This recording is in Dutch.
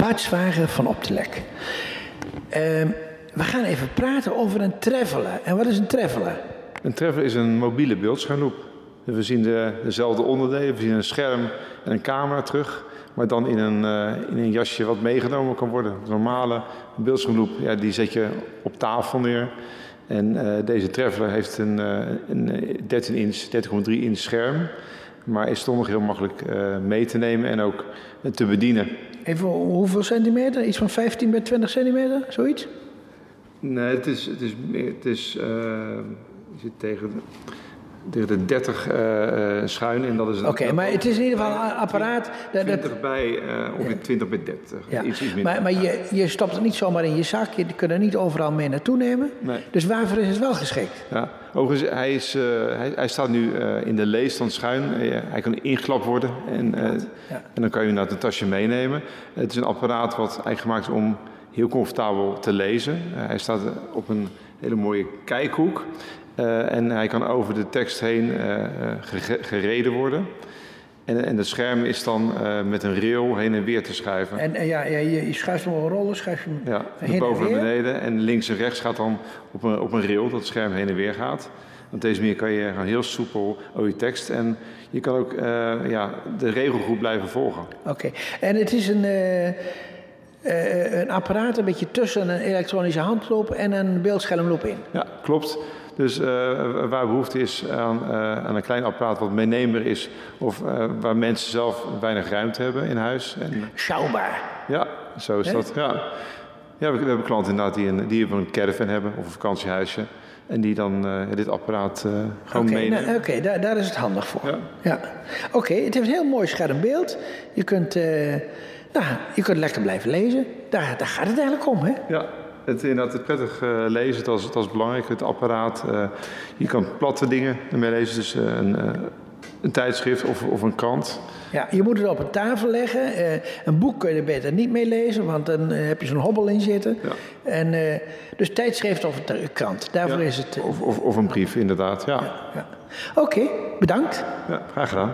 Bart Zwager van Optelec. Ehm, we gaan even praten over een traveler. En wat is een traveler? Een traveler is een mobiele beeldschermloop. We zien de, dezelfde onderdelen, we zien een scherm en een camera terug, maar dan in een, uh, in een jasje wat meegenomen kan worden. De normale beeldschermloop, ja, die zet je op tafel neer. En uh, deze traveler heeft een, uh, een 13 inch, 30,3 inch scherm, maar is toch nog heel makkelijk mee te nemen en ook te bedienen. Even hoeveel centimeter? Iets van 15 bij 20 centimeter, zoiets? Nee, het is, het is, het is je zit tegen tegen de 30 uh, uh, schuin. En dat is Oké, maar het is in ieder geval een apparaat... 20 dat, bij, uh, ongeveer 20 bij 30. Ja. Iets, iets. Maar, maar je, je stopt het niet zomaar in je zak. Je kunt er niet overal mee naartoe nemen. Nee. Dus waarvoor is het wel geschikt? Ja, overigens, hij, is, hij, hij staat nu in de leesstand schuin. hij kan ingeklapt worden. En, ja. en dan kan je naar het tasje meenemen. Het is een apparaat wat eigenlijk gemaakt is om heel comfortabel te lezen. hij staat op een hele mooie kijkhoek. Uh, en hij kan over de tekst heen uh, gereden worden. En, en het scherm is dan uh, met een rail heen en weer te schuiven. En ja, ja je, je schuift hem rollen, schuif je hem ja, heen boven en naar beneden. En links en rechts gaat dan op een, op een rail dat het scherm heen en weer gaat. Op deze manier kan je heel soepel over je tekst. En je kan ook ja, de regelgroep blijven volgen. Oké, okay. en het is een... een apparaat een beetje tussen een elektronische handloop en een beeldschermloop in. Ja, klopt. Dus uh, waar behoefte is aan, uh, aan, een klein apparaat wat meeneembaar is, of uh, waar mensen zelf weinig ruimte hebben in huis. En, Schouwbaar. Ja, zo is He? dat. Ja, ja we, we, hebben klanten inderdaad die een, die een caravan hebben of een vakantiehuisje. En die dan dit apparaat gewoon okay, meenemen. Nou, Oké, okay, daar, daar, is het handig voor. Ja. ja. Oké, okay, het heeft een heel mooi scherm beeld. Je kunt, nou, je kunt lekker blijven lezen. Daar, daar gaat het eigenlijk om, hè? Ja, het, inderdaad, het prettig uh, lezen, dat is, dat is belangrijk. Het apparaat, uh, je kan platte dingen ermee lezen. Dus uh, een, een, tijdschrift of, of een krant. Ja, je moet het op een tafel leggen. een boek kun je er beter niet mee lezen, want dan heb je zo'n hobbel in zitten. Ja. En, dus tijdschrift of een krant, daarvoor ja. is het... Of, of, of, een brief, inderdaad, ja. ja, ja. Oké, okay, bedankt. Ja, graag gedaan.